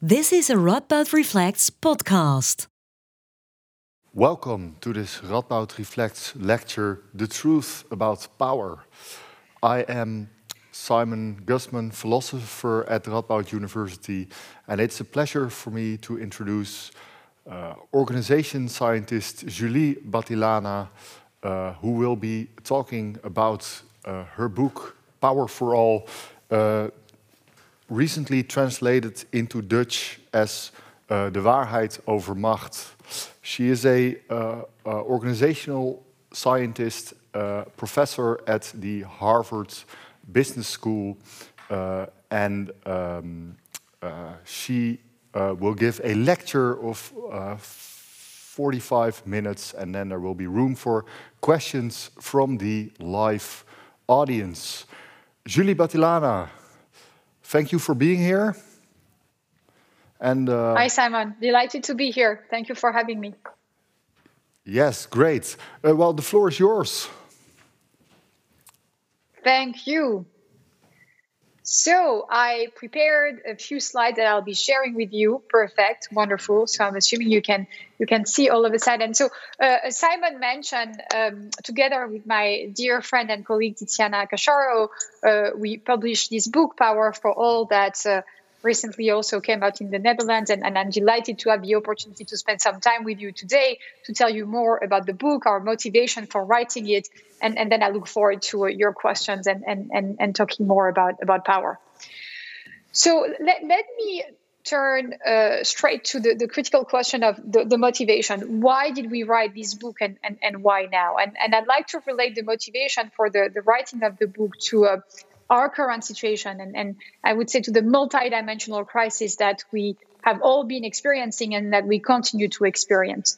This is a Radboud Reflects podcast. Welcome to this Radboud Reflects lecture, The Truth About Power. I am Simon Gusman, philosopher at Radboud University, and it's a pleasure for me to introduce uh, organization scientist Julie Battilana, uh, who will be talking about uh, her book, Power for All, uh, recently translated into Dutch as uh, De Waarheid over Macht. She is a uh, uh, organizational scientist, uh, professor at the Harvard Business School, uh, and um, she will give a lecture of 45 minutes, and then there will be room for questions from the live audience. Julie Battilana, thank you for being here. And uh, hi, Simon. Delighted to be here. Thank you for having me. Yes, great. Uh, well, the floor is yours. Thank you. So I prepared a few slides that I'll be sharing with you. Perfect, wonderful. So I'm assuming you can you can see all of a sudden. So uh, Simon mentioned, um, together with my dear friend and colleague Tiziana Casciaro, uh, we published this book, Power for All, that uh, recently also came out in the Netherlands. And, and, I'm delighted to have the opportunity to spend some time with you today to tell you more about the book, our motivation for writing it. And, and then I look forward to uh, your questions and, and, and, and talking more about, about power. So let, let me turn uh, straight to the, the critical question of the, the motivation. Why did we write this book and, and, and why now? And, and I'd like to relate the motivation for the, the writing of the book to a our current situation and, and I would say to the multidimensional crisis that we have all been experiencing and that we continue to experience.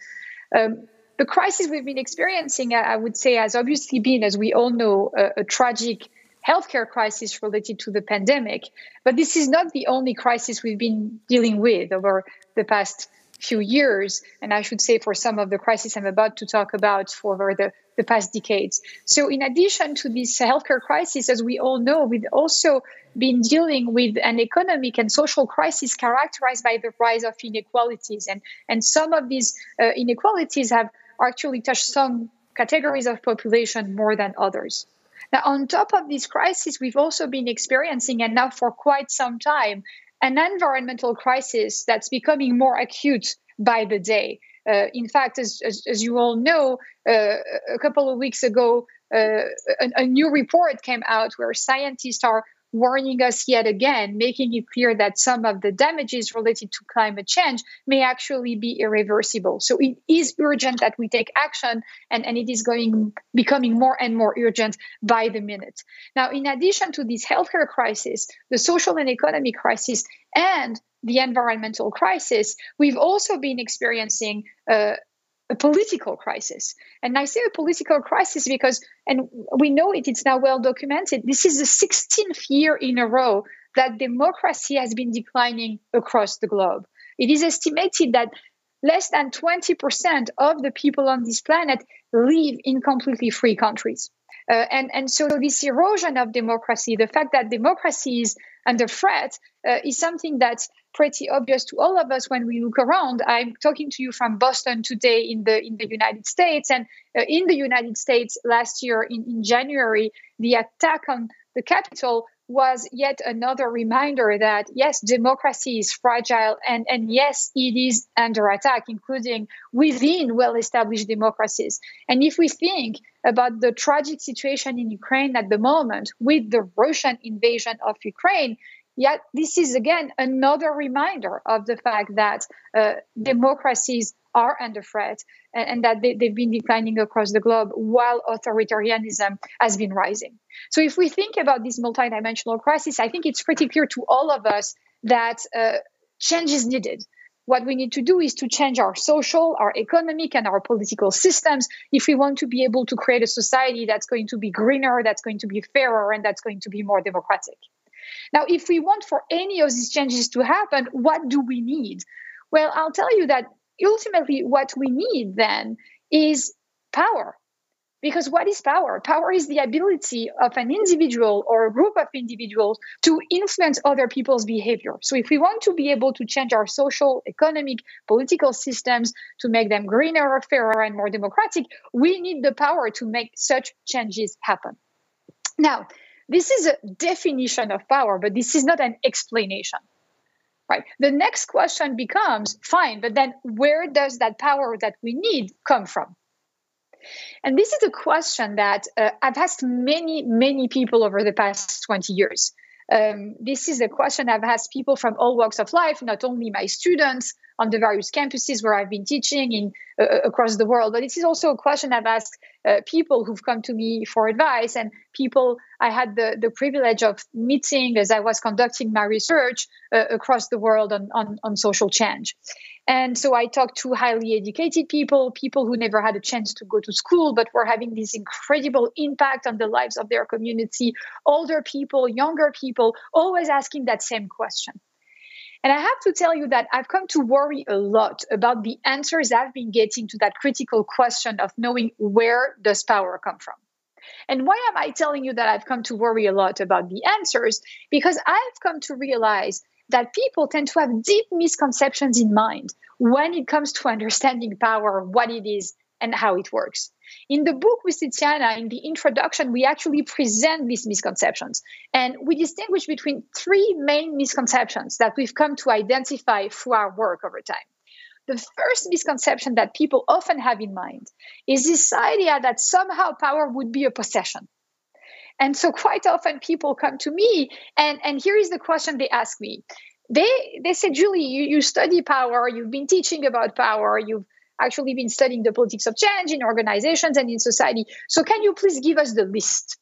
Um, the crisis we've been experiencing, I would say, has obviously been, as we all know, a, a tragic healthcare crisis related to the pandemic. But this is not the only crisis we've been dealing with over the past few years, and I should say for some of the crises I'm about to talk about for the, the past decades. So, in addition to this healthcare crisis, as we all know, we've also been dealing with an economic and social crisis characterized by the rise of inequalities. And, and some of these uh, inequalities have actually touched some categories of population more than others. Now, on top of this crisis, we've also been experiencing, and now for quite some time, an environmental crisis that's becoming more acute by the day. Uh, in fact, as, as, as, you all know, uh, a couple of weeks ago, uh, a, a, new report came out where scientists are warning us yet again, making it clear that some of the damages related to climate change may actually be irreversible. So it is urgent that we take action, and, and it is going becoming more and more urgent by the minute. Now, in addition to this healthcare crisis, the social and economic crisis, and the environmental crisis, we've also been experiencing uh, a political crisis. And I say a political crisis because, and we know it, it's now well documented, this is the 16th year in a row that democracy has been declining across the globe. It is estimated that less than 20% of the people on this planet live in completely free countries. Uh, and, and so this erosion of democracy, the fact that democracy is under threat, uh, is something that's pretty obvious to all of us when we look around. I'm talking to you from Boston today in the in the United States, and uh, in the United States last year in, in January, the attack on the Capitol was yet another reminder that yes, democracy is fragile and, and yes, it is under attack, including within well established democracies. And if we think about the tragic situation in Ukraine at the moment with the Russian invasion of Ukraine, Yet, this is again another reminder of the fact that uh, democracies are under threat and, and that they, they've been declining across the globe while authoritarianism has been rising. So, if we think about this multidimensional crisis, I think it's pretty clear to all of us that uh, change is needed. What we need to do is to change our social, our economic, and our political systems if we want to be able to create a society that's going to be greener, that's going to be fairer, and that's going to be more democratic. Now, if we want for any of these changes to happen, what do we need? Well, I'll tell you that ultimately what we need then is power. Because what is power? Power is the ability of an individual or a group of individuals to influence other people's behavior. So, if we want to be able to change our social, economic, political systems to make them greener, fairer, and more democratic, we need the power to make such changes happen. Now, this is a definition of power, but this is not an explanation. Right. The next question becomes fine, but then where does that power that we need come from? And this is a question that uh, I've asked many, many people over the past 20 years. Um, this is a question I've asked people from all walks of life, not only my students on the various campuses where I've been teaching in uh, uh across the world, but this is also a question I've asked uh, people who've come to me for advice and people I had the, the privilege of meeting as I was conducting my research uh, across the world on, on, on social change. And so I talked to highly educated people, people who never had a chance to go to school, but were having this incredible impact on the lives of their community, older people, younger people, always asking that same question. And I have to tell you that I've come to worry a lot about the answers I've been getting to that critical question of knowing where does power come from. And why am I telling you that I've come to worry a lot about the answers? Because I've come to realize that people tend to have deep misconceptions in mind when it comes to understanding power, what it is, and how it works. In the book with Tiziana, in the introduction, we actually present these misconceptions. And we distinguish between three main misconceptions that we've come to identify through our work over time. The first misconception that people often have in mind is this idea that somehow power would be a possession. And so quite often people come to me and, and here is the question they ask me. They they say, Julie, you, you study power, you've been teaching about power, you've actually been studying the politics of change in organizations and in society. So can you please give us the list?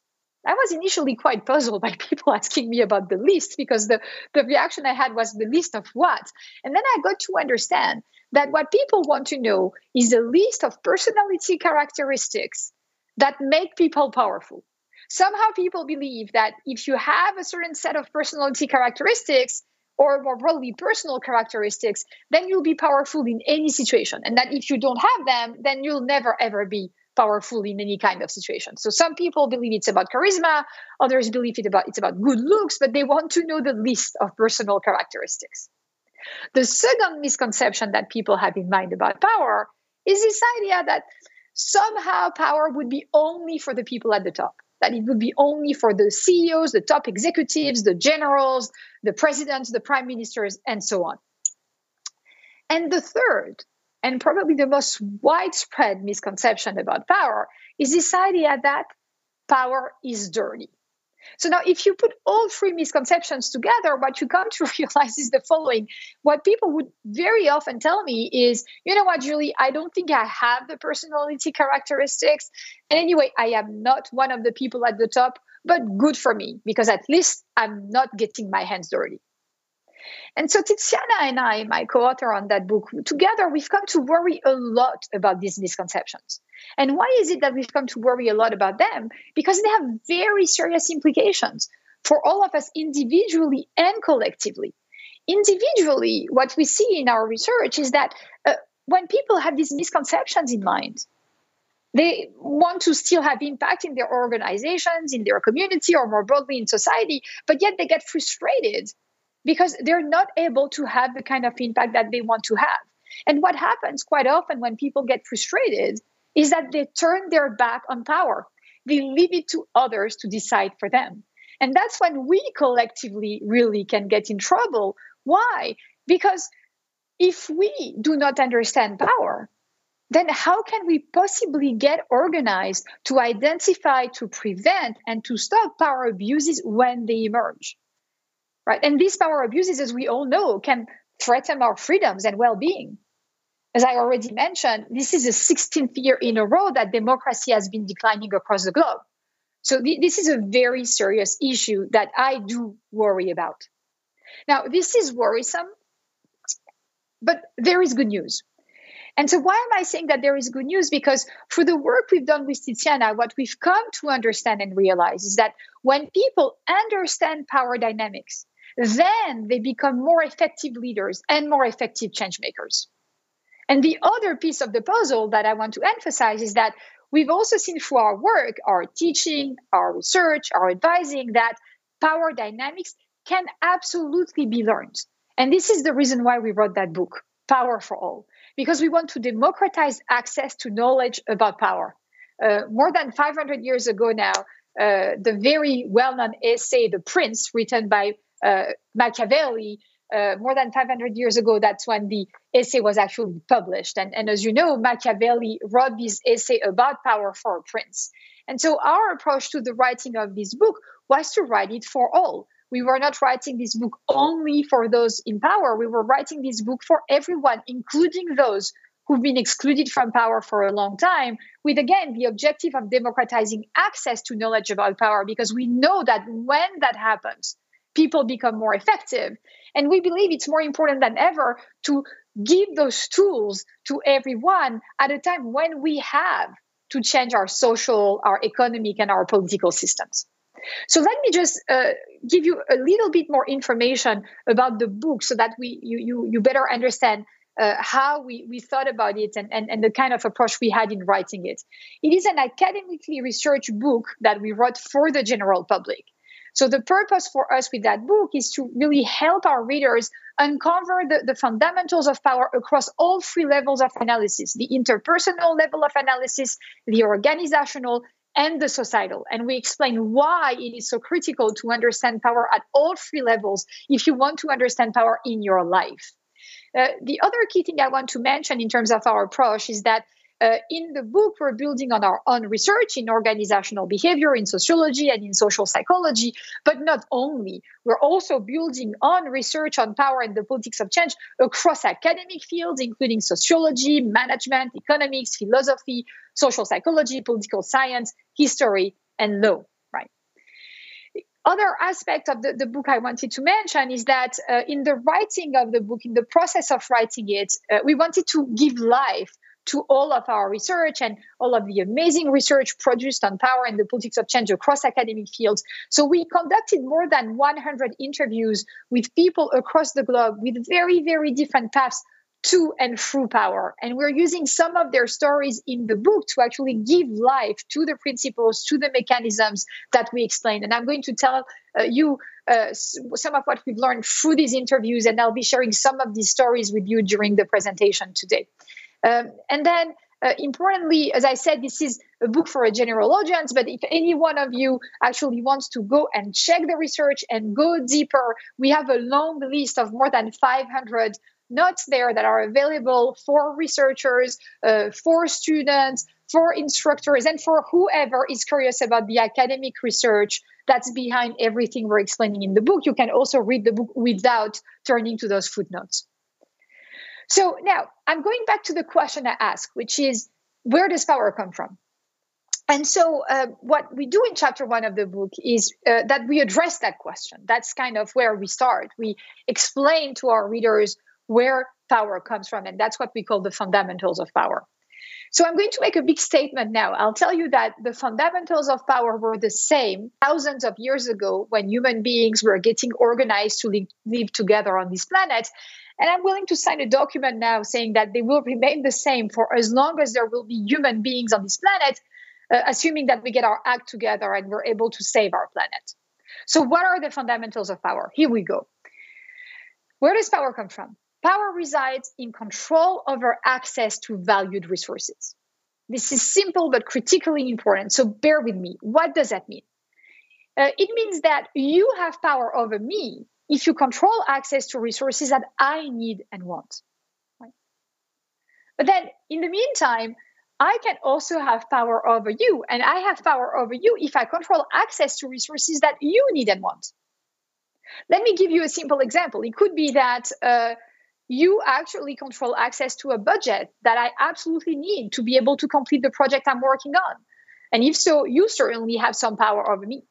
I was initially quite puzzled by people asking me about the list because the, the reaction I had was the list of what? And then I got to understand that what people want to know is a list of personality characteristics that make people powerful somehow people believe that if you have a certain set of personality characteristics or more broadly personal characteristics then you'll be powerful in any situation. And that if you don't have them then you'll never ever be powerful in any kind of situation. So some people believe it's about charisma others believe it about it's about good looks but they want to know the list of personal characteristics. The second misconception that people have in mind about power is this idea that somehow power would be only for the people at the top that it would be only for the CEOs, the top executives, the generals, the presidents, the prime ministers, and so on. And the third, and probably the most widespread misconception about power, is this idea that power is dirty. So now, if you put all three misconceptions together, what you come to realize is the following. What people would very often tell me is, you know what, Julie, I don't think I have the personality characteristics. And anyway, I am not one of the people at the top, but good for me, because at least I'm not getting my hands dirty. And so Tiziana and I, my co-author on that book, together we've come to worry a lot about these misconceptions. And why is it that we've come to worry a lot about them? Because they have very serious implications for all of us individually and collectively. Individually, what we see in our research is that uh, when people have these misconceptions in mind, they want to still have impact in their organizations, in their community, or more broadly in society, but yet they get frustrated because they're not able to have the kind of impact that they want to have. And what happens quite often when people get frustrated is that they turn their back on power. They leave it to others to decide for them. And that's when we collectively really can get in trouble. Why? Because if we do not understand power, then how can we possibly get organized to identify, to prevent, and to stop power abuses when they emerge? Right? And these power abuses, as we all know, can threaten our freedoms and well-being. As I already mentioned, this is the 16th year in a row that democracy has been declining across the globe. So th- this is a very serious issue that I do worry about. Now, this is worrisome, but there is good news. And so, why am I saying that there is good news? Because through the work we've done with Tiziana, what we've come to understand and realize is that when people understand power dynamics, then they become more effective leaders and more effective change makers. And the other piece of the puzzle that I want to emphasize is that we've also seen through our work, our teaching, our research, our advising that power dynamics can absolutely be learned. And this is the reason why we wrote that book, Power for All, because we want to democratize access to knowledge about power. Uh, more than 500 years ago now, uh, the very well known essay, The Prince, written by Machiavelli, uh, more than 500 years ago, that's when the essay was actually published. And, and as you know, Machiavelli wrote this essay about power for a prince. And so our approach to the writing of this book was to write it for all. We were not writing this book only for those in power. We were writing this book for everyone, including those who've been excluded from power for a long time, with again the objective of democratizing access to knowledge about power, because we know that when that happens, people become more effective. And we believe it's more important than ever to give those tools to everyone at a time when we have to change our social, our economic, and our political systems. So let me just uh, give you a little bit more information about the book so that we you you, you better understand uh, how we, we thought about it and, and, and the kind of approach we had in writing it. It is an academically researched book that we wrote for the general public. So the purpose for us with that book is to really help our readers uncover the, the fundamentals of power across all three levels of analysis the interpersonal level of analysis, the organizational, and the societal. And we explain why it is so critical to understand power at all three levels if you want to understand power in your life. Uh, the other key thing I want to mention in terms of our approach is that uh, in the book, we're building on our own research in organizational behavior, in sociology, and in social psychology. But not only, we're also building on research on power and the politics of change across academic fields, including sociology, management, economics, philosophy, social psychology, political science, history, and law Right. other aspect of the, the book I wanted to mention is that uh, in the writing of the book, in the process of writing it, uh, we wanted to give life to all of our research and all of the amazing research produced on power and the politics of change across academic fields. So we conducted more than 100 interviews with people across the globe with very, very different paths to and through power. And we're using some of their stories in the book to actually give life to the principles, to the mechanisms that we explain. And I'm going to tell uh, you uh, some of what we've learned through these interviews, and I'll be sharing some of these stories with you during the presentation today. Um, and then uh, importantly, as I said, this is a book for a general audience, but if any one of you actually wants to go and check the research and go deeper, we have a long list of more than 500 notes there that are available for researchers, uh, for students, for instructors, and for whoever is curious about the academic research that's behind everything we're explaining in the book. You can also read the book without turning to those footnotes. So now I'm going back to the question I asked, which is where does power come from? And so, uh, what we do in chapter one of the book is uh, that we address that question. That's kind of where we start. We explain to our readers where power comes from. And that's what we call the fundamentals of power. So I'm going to make a big statement now. I'll tell you that the fundamentals of power were the same thousands of years ago when human beings were getting organized to live, live together on this planet. And I'm willing to sign a document now saying that they will remain the same for as long as there will be human beings on this planet, uh, assuming that we get our act together and we're able to save our planet. So, what are the fundamentals of power? Here we go. Where does power come from? Power resides in control over access to valued resources. This is simple but critically important, so bear with me. What does that mean? Uh, it means that you have power over me if you control access to resources that I need and want. Right? But then, in the meantime, I can also have power over you, and I have power over you if I control access to resources that you need and want. Let me give you a simple example. It could be that uh, you actually control access to a budget that I absolutely need to be able to complete the project I'm working on. And if so, you certainly have some power over me.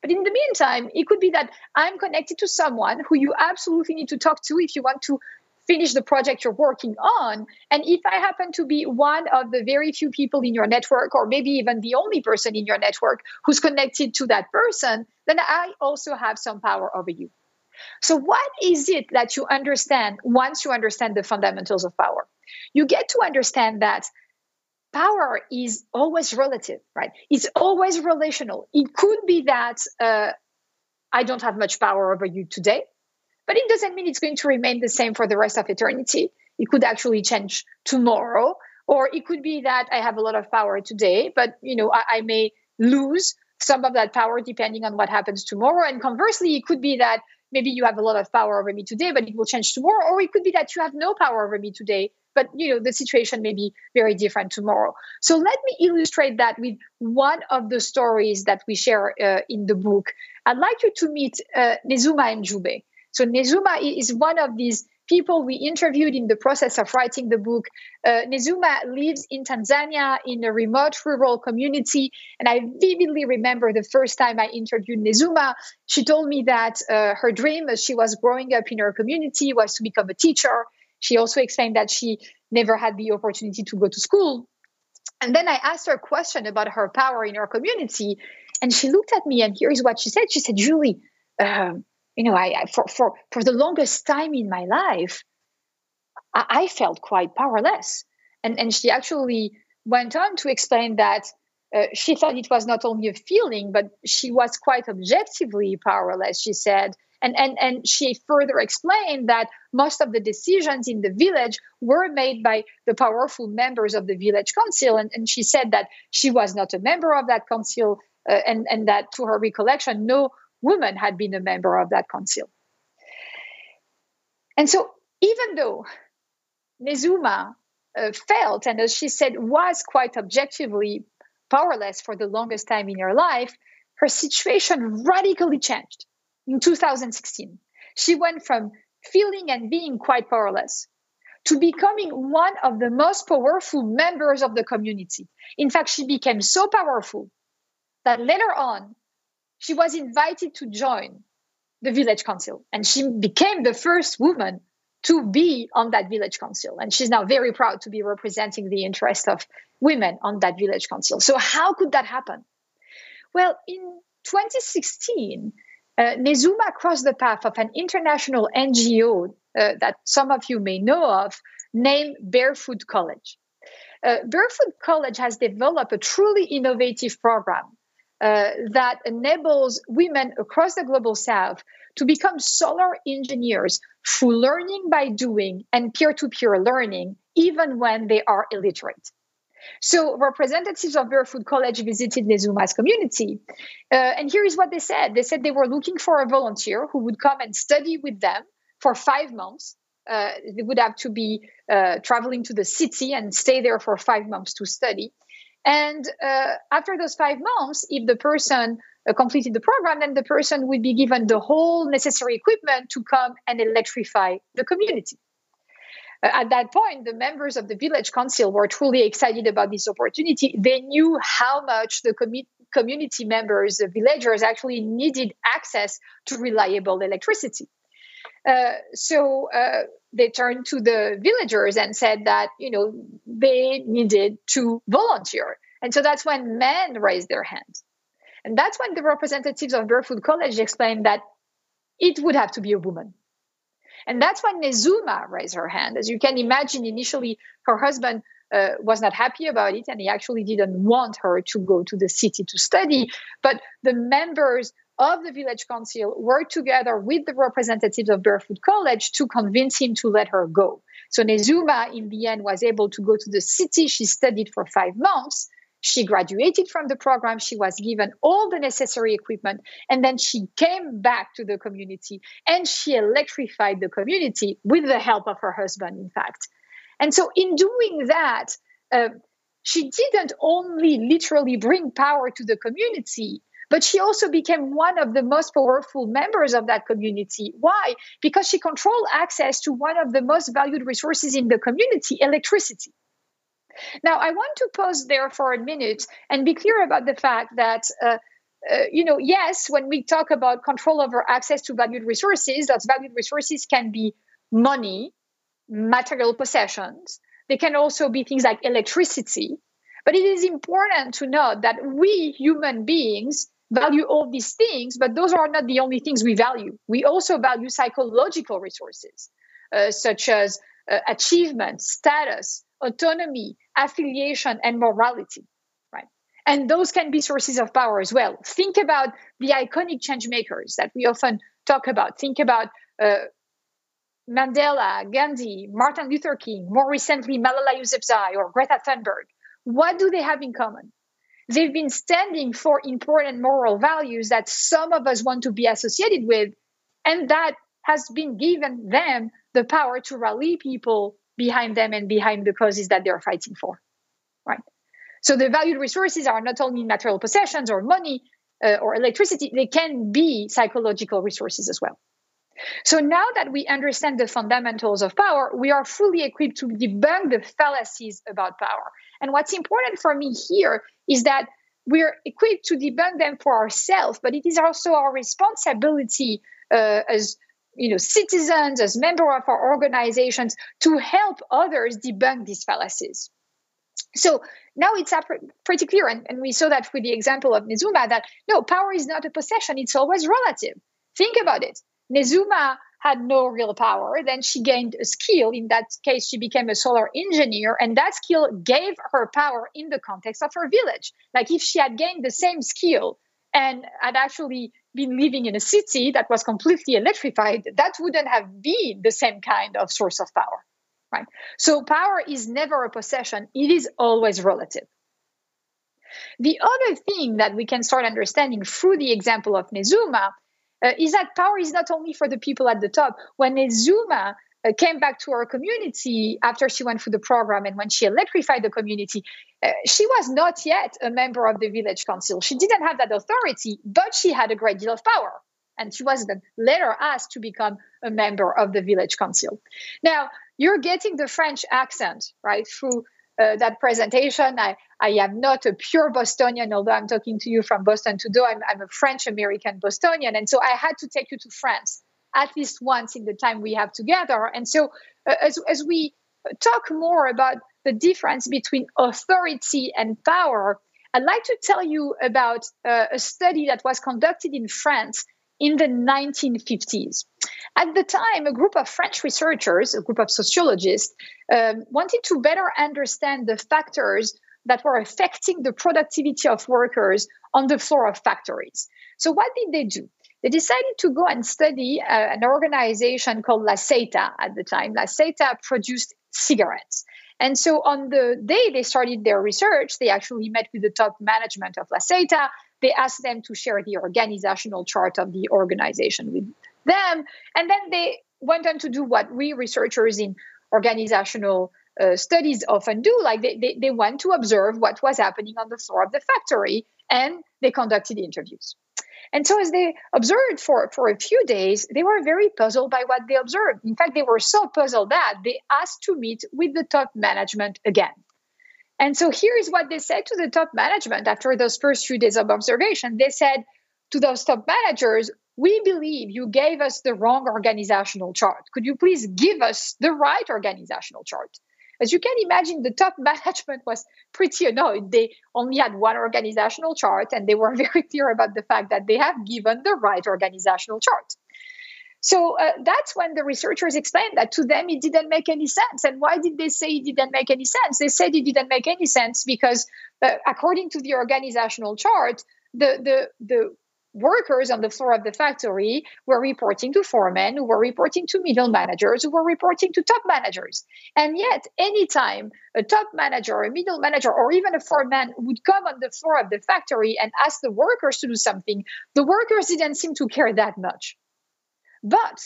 But in the meantime, it could be that I'm connected to someone who you absolutely need to talk to if you want to finish the project you're working on. And if I happen to be one of the very few people in your network, or maybe even the only person in your network who's connected to that person, then I also have some power over you. So, what is it that you understand once you understand the fundamentals of power? You get to understand that power is always relative, right? It's always relational. It could be that uh, I don't have much power over you today, but it doesn't mean it's going to remain the same for the rest of eternity. It could actually change tomorrow, or it could be that I have a lot of power today, but you know I, I may lose some of that power depending on what happens tomorrow. And conversely, it could be that maybe you have a lot of power over me today, but it will change tomorrow, or it could be that you have no power over me today, but you know the situation may be very different tomorrow. So let me illustrate that with one of the stories that we share uh, in the book. I'd like you to meet uh, nezuma Njube. so nezuma is one of these people we interviewed in the process of writing the book. Uh, Nezuma lives in Tanzania in a remote rural community. And I vividly remember the first time I interviewed Nezuma. She told me that uh, her dream as she was growing up in her community was to become a teacher. She also explained that she never had the opportunity to go to school. And then I asked her a question about her power in her community. And she looked at me, and here's what she said. She said, Julie, um, you know, I, I, for, for, for the longest time in my life, I, I felt quite powerless. And, and she actually went on to explain that uh, she thought it was not only a feeling, but she was quite objectively powerless. She said, and, and, and she further explained that most of the decisions in the village were made by the powerful members of the village council. And, and she said that she was not a member of that council, uh, and, and that to her recollection, no woman had been a member of that council. And so, even though Nezuma uh, felt, and as she said, was quite objectively powerless for the longest time in her life, her situation radically changed in 2016. She went from feeling and being quite powerless to becoming one of the most powerful members of the community. In fact, she became so powerful that later on, she was invited to join the village council and she became the first woman to be on that village council. And she's now very proud to be representing the interest of women on that village council. So, how could that happen? Well, in 2016, uh, Nezuma crossed the path of an international NGO uh, that some of you may know of, named Barefoot College. Uh, Barefoot College has developed a truly innovative program uh, that enables women across the global south to become solar engineers through learning by doing and peer to peer learning, even when they are illiterate. So representatives of Barefoot College visited Nezuma's community. Uh, and here is what they said. They said they were looking for a volunteer who would come and study with them for five months. Uh, they would have to be uh, traveling to the city and stay there for five months to study. And uh, after those five months, if the person uh, completed the program, then the person would be given the whole necessary equipment to come and electrify the community. Uh, at that point, the members of the village council were truly excited about this opportunity. They knew how much the com- community members, the villagers, actually needed access to reliable electricity. Uh, so uh, they turned to the villagers and said that you know they needed to volunteer, and so that's when men raised their hands, and that's when the representatives of Barefoot College explained that it would have to be a woman. And that's when Nezuma raised her hand. As you can imagine, initially her husband uh, was not happy about it and he actually didn't want her to go to the city to study. But the members of the village council worked together with the representatives of Barefoot College to convince him to let her go. So Nezuma, in the end, was able to go to the city. She studied for five months. She graduated from the program. She was given all the necessary equipment. And then she came back to the community and she electrified the community with the help of her husband, in fact. And so, in doing that, uh, she didn't only literally bring power to the community, but she also became one of the most powerful members of that community. Why? Because she controlled access to one of the most valued resources in the community electricity. Now, I want to pause there for a minute and be clear about the fact that. Uh, uh, you know, yes, when we talk about control over access to valued resources, those valued resources can be money, material possessions. They can also be things like electricity. But it is important to note that we human beings value all these things, but those are not the only things we value. We also value psychological resources, uh, such as uh, achievement, status, autonomy, affiliation, and morality. Right. And those can be sources of power as well. Think about the iconic change makers that we often talk about. Think about uh, Mandela, Gandhi, Martin Luther King, more recently Malala Yousafzai or Greta Thunberg. What do they have in common? They've been standing for important moral values that some of us want to be associated with, and that has been given them the power to rally people behind them and behind the causes that they're fighting for. Right. So the valued resources are not only material possessions or money uh, or electricity, they can be psychological resources as well. So now that we understand the fundamentals of power, we are fully equipped to debunk the fallacies about power. And what's important for me here is that we're equipped to debunk them for ourselves, but it is also our responsibility uh, as you know citizens, as members of our organizations, to help others debunk these fallacies. So now it's pretty clear, and, and we saw that with the example of Nezuma, that no, power is not a possession; it's always relative. Think about it. Nezuma had no real power. Then she gained a skill. In that case, she became a solar engineer, and that skill gave her power in the context of her village. Like if she had gained the same skill and had actually been living in a city that was completely electrified, that wouldn't have been the same kind of source of power. Right? So power is never a possession, it is always relative. The other thing that we can start understanding through the example of Nezuma uh, is that power is not only for the people at the top. When Nezuma uh, came back to our community after she went through the program and when she electrified the community, uh, she was not yet a member of the village council. She didn't have that authority, but she had a great deal of power. And she was then later asked to become a member of the village council. Now, you're getting the French accent, right, through uh, that presentation. I, I am not a pure Bostonian, although I'm talking to you from Boston today. I'm, I'm a French American Bostonian. And so I had to take you to France at least once in the time we have together. And so uh, as, as we talk more about the difference between authority and power, I'd like to tell you about uh, a study that was conducted in France in the 1950s. At the time, a group of French researchers, a group of sociologists, um, wanted to better understand the factors that were affecting the productivity of workers on the floor of factories. So, what did they do? They decided to go and study uh, an organization called La SEITA at the time. La SEITA produced cigarettes. And so on the day they started their research, they actually met with the top management of La SEITA. They asked them to share the organizational chart of the organization with them. And then they went on to do what we researchers in organizational uh, studies often do like they, they, they went to observe what was happening on the floor of the factory and they conducted interviews. And so as they observed for, for a few days they were very puzzled by what they observed. In fact they were so puzzled that they asked to meet with the top management again. And so here is what they said to the top management after those first few days of observation. They said to those top managers we believe you gave us the wrong organizational chart. Could you please give us the right organizational chart? As you can imagine, the top management was pretty annoyed. They only had one organizational chart, and they were very clear about the fact that they have given the right organizational chart. So uh, that's when the researchers explained that to them it didn't make any sense. And why did they say it didn't make any sense? They said it didn't make any sense because, uh, according to the organizational chart, the the the workers on the floor of the factory were reporting to foremen, who were reporting to middle managers, who were reporting to top managers. And yet, anytime a top manager, a middle manager, or even a foreman would come on the floor of the factory and ask the workers to do something, the workers didn't seem to care that much. But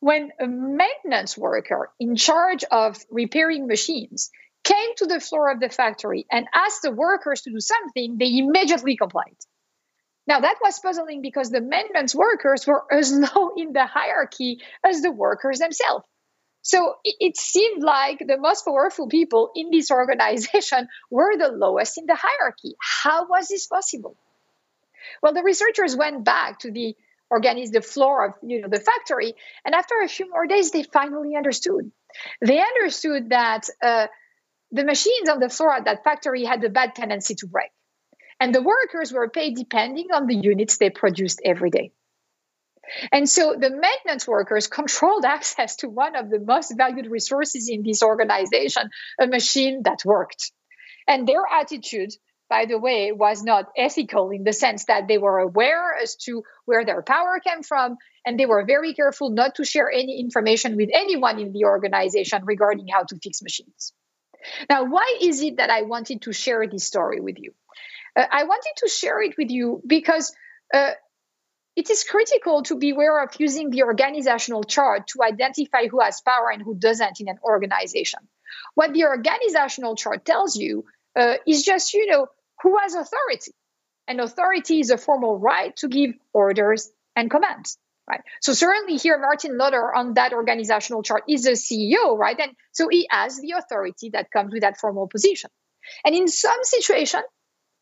when a maintenance worker in charge of repairing machines came to the floor of the factory and asked the workers to do something, they immediately complied. Now, that was puzzling because the maintenance workers were as low in the hierarchy as the workers themselves. So it, seemed like the most powerful people in this organization were the lowest in the hierarchy. How was this possible? Well, the researchers went back to the organize the floor of you know the factory, and after a few more days, they finally understood. They understood that uh, the machines on the floor at that factory had a bad tendency to break. And the workers were paid depending on the units they produced every day. And so the maintenance workers controlled access to one of the most valued resources in this organization, a machine that worked. And their attitude, by the way, was not ethical in the sense that they were aware as to where their power came from, and they were very careful not to share any information with anyone in the organization regarding how to fix machines. Now, why is it that I wanted to share this story with you? Uh, I wanted to share it with you because uh, it is critical to be aware of using the organizational chart to identify who has power and who doesn't in an organization. What the organizational chart tells you uh, is just, you know, who has authority. And authority is a formal right to give orders and commands. Right. So certainly here, Martin Luther on that organizational chart is a CEO, right? And so he has the authority that comes with that formal position. And in some situation,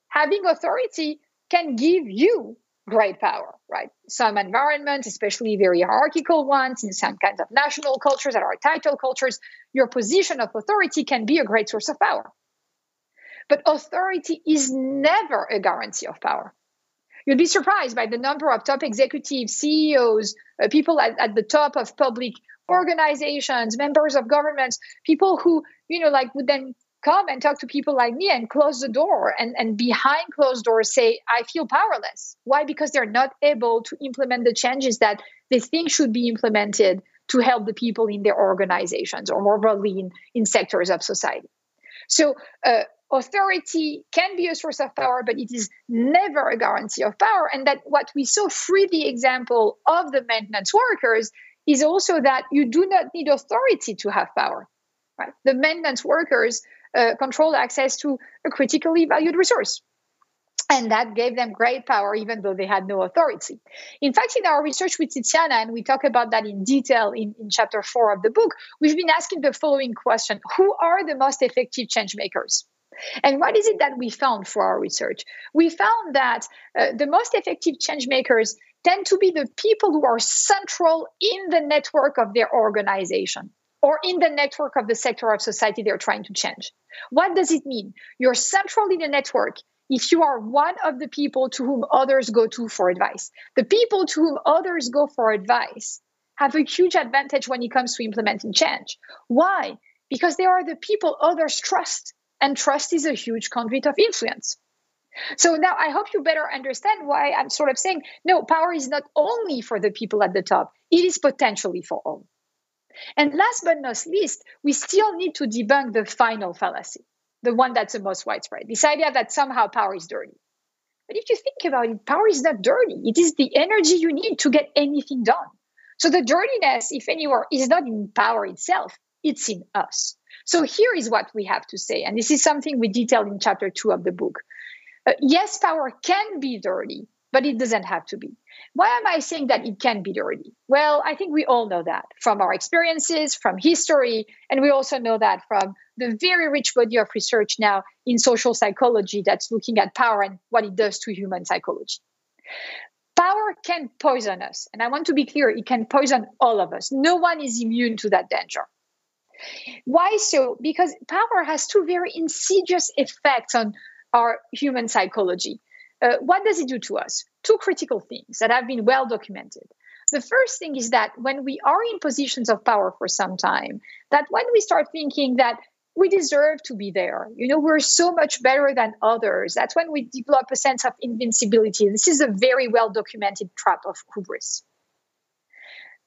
having authority can give you great power, right? Some environments, especially very hierarchical ones, in some kinds of national cultures that are title cultures, your position of authority can be a great source of power. But authority is never a guarantee of power. You'd be surprised by the number of top executives, CEOs, uh, people at, at the top of public organizations, members of governments, people who, you know, like would then come and talk to people like me and close the door and, and behind closed doors say, I feel powerless. Why? Because they're not able to implement the changes that they think should be implemented to help the people in their organizations or more broadly in, in sectors of society. So, uh, authority can be a source of power, but it is never a guarantee of power. And that what we saw through the example of the maintenance workers is also that you do not need authority to have power. Right? The maintenance workers uh, controlled access to a critically valued resource. And that gave them great power, even though they had no authority. In fact, in our research with Tiziana, and we talk about that in detail in, in chapter four of the book, we've been asking the following question Who are the most effective change makers? And what is it that we found for our research? We found that uh, the most effective change makers tend to be the people who are central in the network of their organization or in the network of the sector of society they're trying to change. What does it mean? You're central in the network if you are one of the people to whom others go to for advice. The people to whom others go for advice have a huge advantage when it comes to implementing change. Why? Because they are the people others trust, and trust is a huge conduit of influence. So now I hope you better understand why I'm sort of saying no, power is not only for the people at the top, it is potentially for all. And last but not least, we still need to debunk the final fallacy, the one that's the most widespread this idea that somehow power is dirty. But if you think about it, power is not dirty. It is the energy you need to get anything done. So the dirtiness, if anywhere, is not in power itself, it's in us. So here is what we have to say. And this is something we detail in chapter two of the book. Uh, yes, power can be dirty, but it doesn't have to be. Why am I saying that it can be dirty? Well, I think we all know that from our experiences, from history, and we also know that from the very rich body of research now in social psychology that's looking at power and what it does to human psychology. Power can poison us. And I want to be clear it can poison all of us. No one is immune to that danger. Why so? Because power has two very insidious effects on our human psychology. Uh, what does it do to us? Two critical things that have been well documented. The first thing is that when we are in positions of power for some time, that when we start thinking that we deserve to be there, you know, we're so much better than others, that's when we develop a sense of invincibility. This is a very well documented trap of hubris.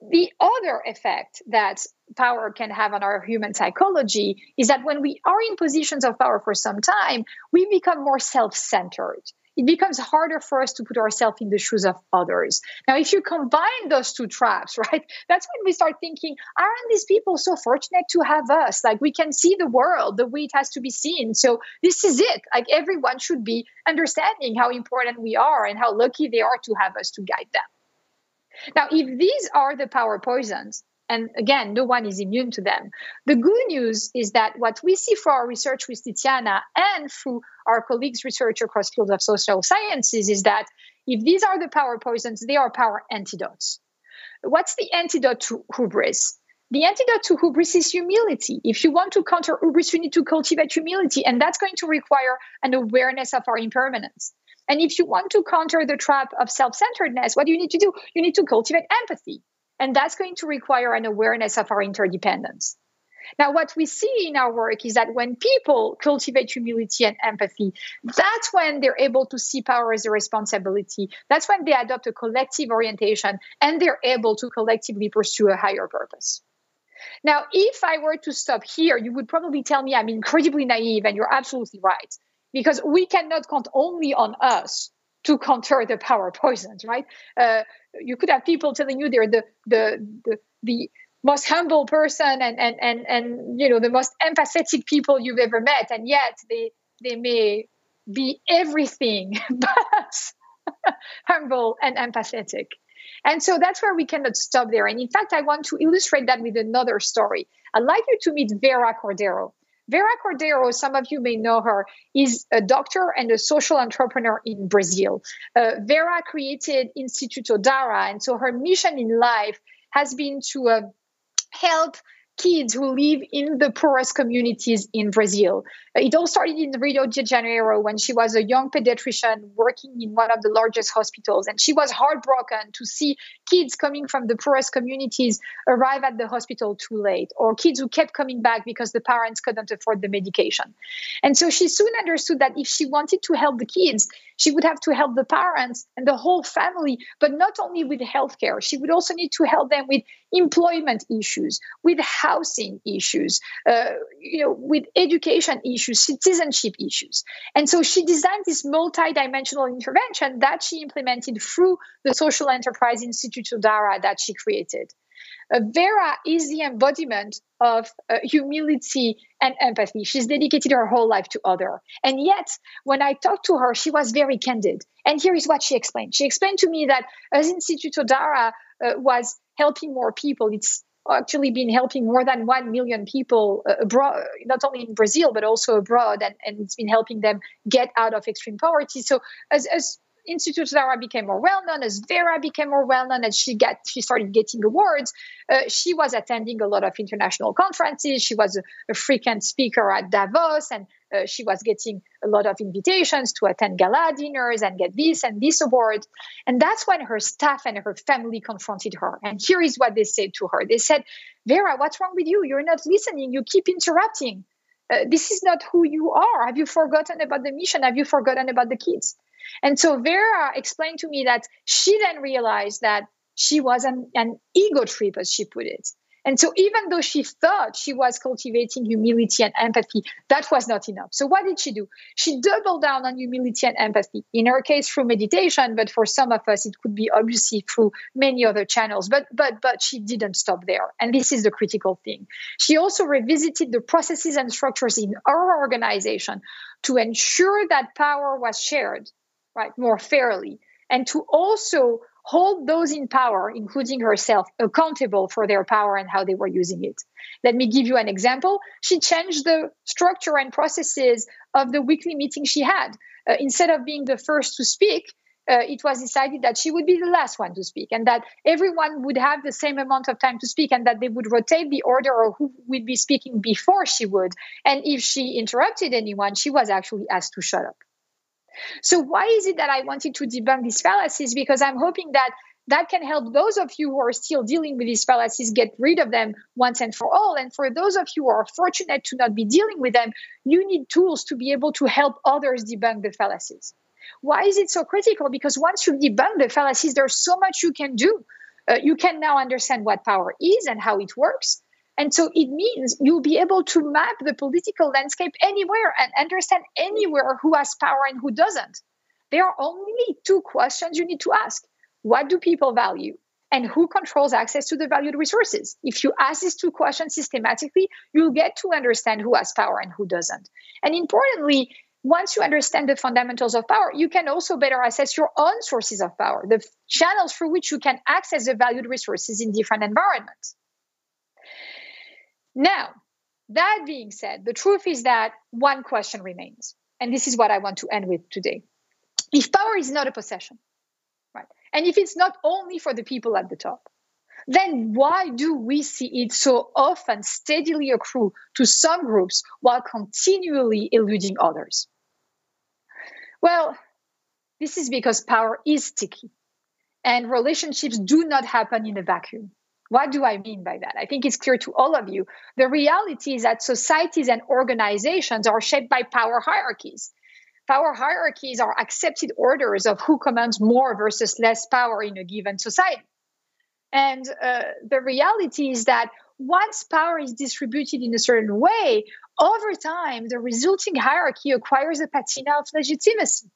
The other effect that power can have on our human psychology is that when we are in positions of power for some time, we become more self centered it becomes harder for us to put ourselves in the shoes of others. Now, if you combine those two traps, right, that's when we start thinking, aren't these people so fortunate to have us? Like, we can see the world the way it has to be seen. So, this is it. Like, everyone should be understanding how important we are and how lucky they are to have us to guide them. Now, if these are the power poisons, and again, no one is immune to them. The good news is that what we see for our research with Tiziana and through our colleagues' research across fields of social sciences is that if these are the power poisons, they are power antidotes. What's the antidote to hubris? The antidote to hubris is humility. If you want to counter hubris, you need to cultivate humility, and that's going to require an awareness of our impermanence. And if you want to counter the trap of self centeredness, what do you need to do? You need to cultivate empathy. And that's going to require an awareness of our interdependence. Now, what we see in our work is that when people cultivate humility and empathy, that's when they're able to see power as a responsibility. That's when they adopt a collective orientation and they're able to collectively pursue a higher purpose. Now, if I were to stop here, you would probably tell me I'm incredibly naive, and you're absolutely right, because we cannot count only on us to counter the power poisons, right? Uh, you could have people telling you they're the the the, the most humble person and, and and and you know the most empathetic people you've ever met and yet they they may be everything but humble and empathetic. And so that's where we cannot stop there. And in fact i want to illustrate that with another story. I'd like you to meet vera cordeiro vera cordeiro some of you may know her is a doctor and a social entrepreneur in brazil. Uh, vera created instituto dara and so her mission in life has been to uh, help kids who live in the poorest communities in Brazil. Uh, it all started in Rio de Janeiro when she was a young pediatrician working in one of the largest hospitals. And she was heartbroken to see kids coming from the poorest communities arrive at the hospital too late, or kids who kept coming back because the parents couldn't afford the medication. And so she soon understood that if she wanted to help the kids, she would have to help the parents and the whole family, but not only with healthcare, she would also need to help them with employment issues, with housing issues, uh, you know, with education issues, citizenship issues. And so she designed this multi-dimensional intervention that she implemented through the social enterprise Instituto Dara that she created. Uh, Vera is the embodiment of uh, humility and empathy. She's dedicated her whole life to other. And yet, when I talked to her, she was very candid. And here is what she explained. She explained to me that as Instituto Dara uh, was helping more people, it's actually been helping more than 1 million people uh, abroad, not only in Brazil, but also abroad. And, and it's been helping them get out of extreme poverty. So as, as Institute Dara became more well known, as Vera became more well known, as she get she started getting awards. Uh, she was attending a lot of international conferences. She was a, a frequent speaker at Davos, and uh, she was getting a lot of invitations to attend gala dinners and get this and this award. And that's when her staff and her family confronted her. And here is what they said to her: They said, "Vera, what's wrong with you? You're not listening. You keep interrupting." Uh, this is not who you are. Have you forgotten about the mission? Have you forgotten about the kids? And so Vera explained to me that she then realized that she was an, an ego trip, as she put it. And so, even though she thought she was cultivating humility and empathy, that was not enough. So, what did she do? She doubled down on humility and empathy. In her case, through meditation, but for some of us, it could be obviously through many other channels. But but but she didn't stop there, and this is the critical thing. She also revisited the processes and structures in our organization to ensure that power was shared right, more fairly, and to also hold those in power, including herself, accountable for their power and how they were using it. Let me give you an example. She changed the structure and processes of the weekly meeting she had. Uh, instead of being the first to speak, uh, it was decided that she would be the last one to speak and that everyone would have the same amount of time to speak and that they would rotate the order of who would be speaking before she would. And if she interrupted anyone, she was actually asked to shut up. So, why is it that I wanted to debunk these fallacies? Because I'm hoping that that can help those of you who are still dealing with these fallacies get rid of them once and for all. And for those of you who are fortunate to not be dealing with them, you need tools to be able to help others debunk the fallacies. Why is it so critical? Because once you debunk the fallacies, there's so much you can do. Uh, you can now understand what power is and how it works. And so it means you'll be able to map the political landscape anywhere and understand anywhere who has power and who doesn't. There are only two questions you need to ask What do people value? And who controls access to the valued resources? If you ask these two questions systematically, you'll get to understand who has power and who doesn't. And importantly, once you understand the fundamentals of power, you can also better assess your own sources of power, the channels through which you can access the valued resources in different environments. Now, that being said, the truth is that one question remains. And this is what I want to end with today. If power is not a possession, right, and if it's not only for the people at the top, then why do we see it so often steadily accrue to some groups while continually eluding others? Well, This is because power is sticky and relationships do not happen in a vacuum. What do I mean by that? I think it's clear to all of you. The reality is that societies and organizations are shaped by power hierarchies. Power hierarchies are accepted orders of who commands more versus less power in a given society. And uh, the reality is that once power is distributed in a certain way, over time, the resulting hierarchy acquires a patina of legitimacy.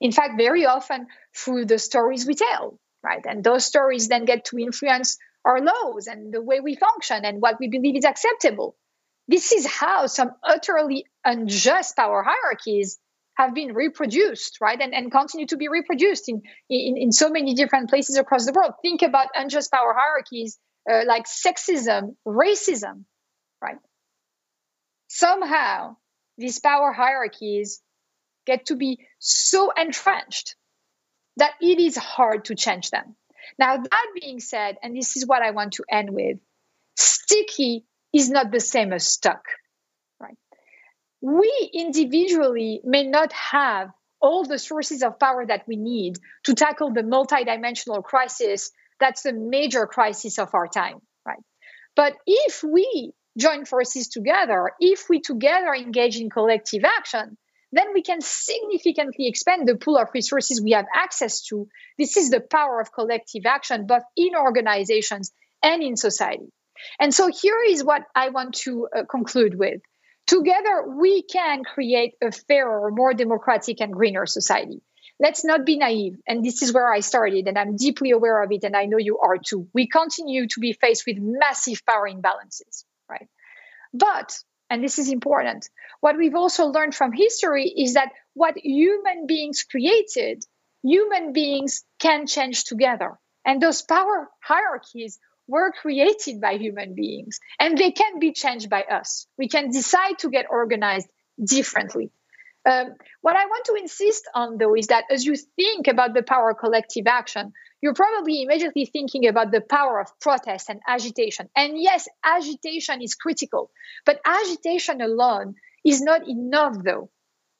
In fact, very often through the stories we tell, right? And those stories then get to influence our laws and the way we function and what we believe is acceptable. This is how some utterly unjust power hierarchies have been reproduced, right? And, and continue to be reproduced in, in, in so many different places across the world. Think about unjust power hierarchies uh, like sexism, racism, right? Somehow, these power hierarchies get to be so entrenched that it is hard to change them. Now, that being said, and this is what I want to end with sticky is not the same as stuck, right? We individually may not have all the sources of power that we need to tackle the multidimensional crisis that's the major crisis of our time, right? But if we join forces together, if we together engage in collective action, then we can significantly expand the pool of resources we have access to. This is the power of collective action, both in organizations and in society. And so here is what I want to uh, conclude with. Together, we can create a fairer, more democratic, and greener society. Let's not be naive. And this is where I started, and I'm deeply aware of it, and I know you are too. We continue to be faced with massive power imbalances, right? But and this is important. What we've also learned from history is that what human beings created, human beings can change together. And those power hierarchies were created by human beings and they can be changed by us. We can decide to get organized differently. Um, what I want to insist on, though, is that as you think about the power of collective action, you're probably immediately thinking about the power of protest and agitation. And yes, agitation is critical, but agitation alone is not enough, though,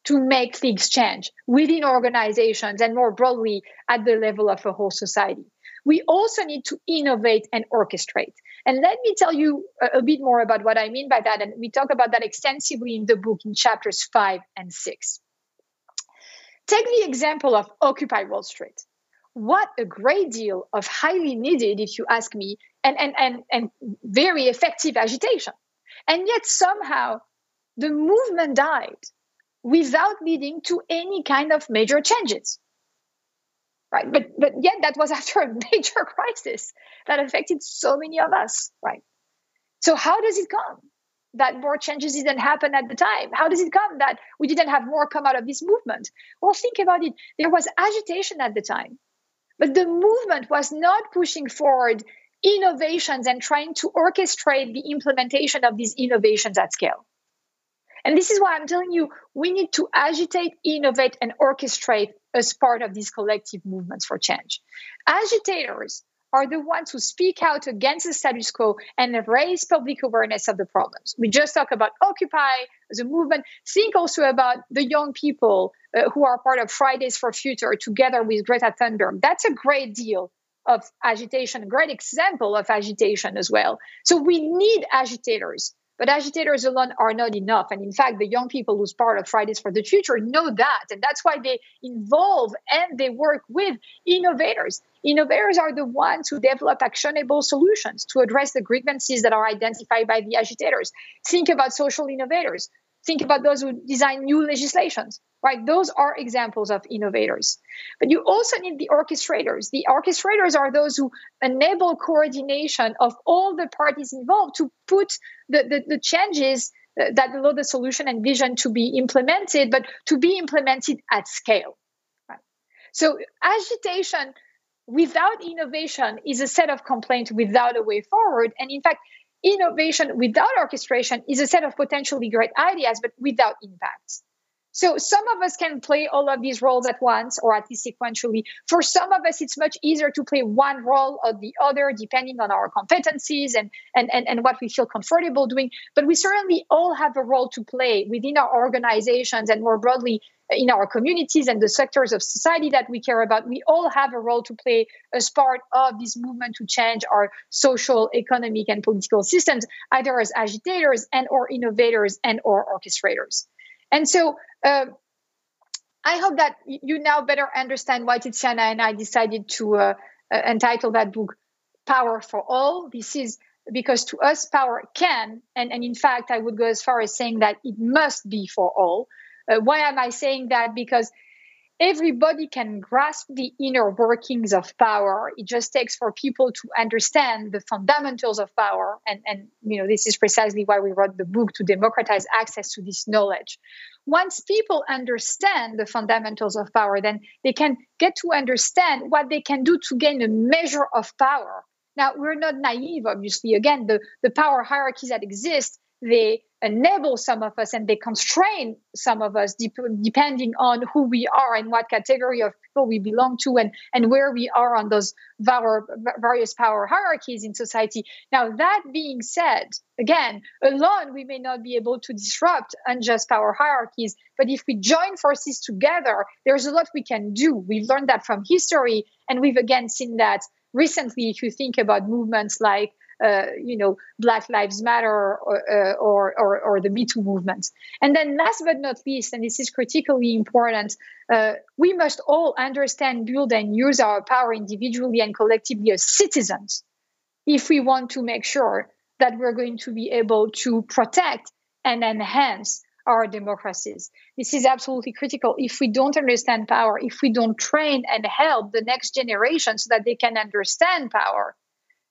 to make things change within organizations and more broadly at the level of a whole society. We also need to innovate and orchestrate. And let me tell you a, a, bit more about what I mean by that. And we talk about that extensively in the book in chapters five and six. Take the example of Occupy Wall Street. What a great deal of highly needed, if you ask me, and, and, and, and very effective agitation. And yet somehow the movement died without leading to any kind of major changes right? But but yet that was after a major crisis that affected so many of us, right? So how does it come that more changes didn't happen at the time? How does it come that we didn't have more come out of this movement? Well, think about it. There was agitation at the time, but the movement was not pushing forward innovations and trying to orchestrate the implementation of these innovations at scale. And this is why I'm telling you, we need to agitate, innovate, and orchestrate as part of these collective movements for change. Agitators are the ones who speak out against the status quo and raise public awareness of the problems. We just talk about Occupy as a movement. Think also about the young people uh, who are part of Fridays for Future together with Greta Thunberg. That's a great deal of agitation, a great example of agitation as well. So we need agitators but agitators alone are not enough. And in fact, the young people who's part of Fridays for the Future know that. And that's why they involve and they work with innovators. Innovators are the ones who develop actionable solutions to address the grievances that are identified by the agitators. Think about social innovators. Think about those who design new legislations, right? Those are examples of innovators. But you also need the orchestrators. The orchestrators are those who enable coordination of all the parties involved to put the, the, the changes that allow the solution and vision to be implemented, but to be implemented at scale. Right? So agitation without innovation is a set of complaints without a way forward. And in fact, innovation without orchestration is a set of potentially great ideas, but without impact. So some of us can play all of these roles at once or at least sequentially. For some of us, it's much easier to play one role or the other, depending on our competencies and, and, and, and what we feel comfortable doing. But we certainly all have a role to play within our organizations and more broadly in our communities and the sectors of society that we care about. We all have a role to play as part of this movement to change our social, economic, and political systems, either as agitators and or innovators and or orchestrators. And so uh, I hope that you now better understand why Tiziana and I decided to uh, uh, entitle that book Power for All. This is because to us, power can, and, and in fact, I would go as far as saying that it must be for all. Uh, why am I saying that? Because everybody can grasp the inner workings of power. It just takes for people to understand the fundamentals of power. And, and you know, this is precisely why we wrote the book to democratize access to this knowledge. Once people understand the fundamentals of power, then they can get to understand what they can do to gain a measure of power. Now, we're not naive, obviously. Again, the, the power hierarchies that exist, they enable some of us and they constrain some of us depending on who we are and what category of people we belong to and, and where we are on those various power hierarchies in society. Now, that being said, again, alone we may not be able to disrupt unjust power hierarchies, but if we join forces together, there's a lot we can do. We've learned that from history, and we've again seen that recently if you think about movements like uh, you know, Black Lives Matter or, uh, or, or, or, the Me Too movement. And then last but not least, and this is critically important, uh, we must all understand, build, and use our power individually and collectively as citizens if we want to make sure that we're going to be able to protect and enhance our democracies. This is absolutely critical. If we don't understand power, if we don't train and help the next generation so that they can understand power,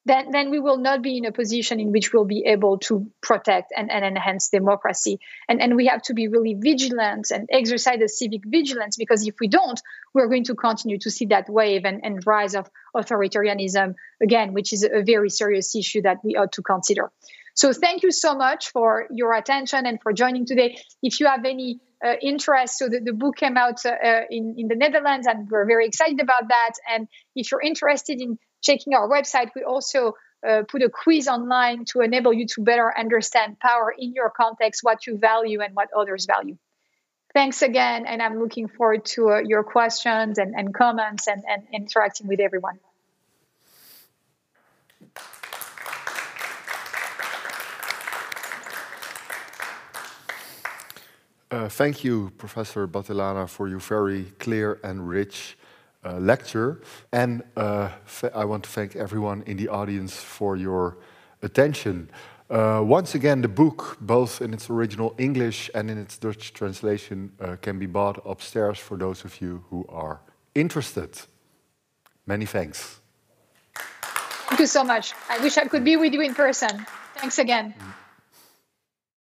then, then we will not be in a position in which we'll be able to protect and, and enhance democracy. And, and we have to be really vigilant and exercise a civic vigilance because if we don't, we're going to continue to see that wave and, and rise of authoritarianism again, which is a very serious issue that we ought to consider. So thank you so much for your attention and for joining today. If you have any uh, interest, so the, the, book came out uh, in, in the Netherlands and we're very excited about that. And if you're interested in checking our website, we also uh, put a quiz online to enable you to better understand power in your context, what you value and what others value. Thanks again, and I'm looking forward to uh, your questions and, and comments and, and interacting with everyone. Uh, thank you, Professor Battilana, for your very clear and rich uh, lecture. And uh, I want to thank everyone in the audience for your attention. Uh, once again, the book, both in its original English and in its Dutch translation, uh, can be bought upstairs for those of you who are interested. Many thanks. Thank you so much. I wish I could be with you in person. Thanks again. Mm.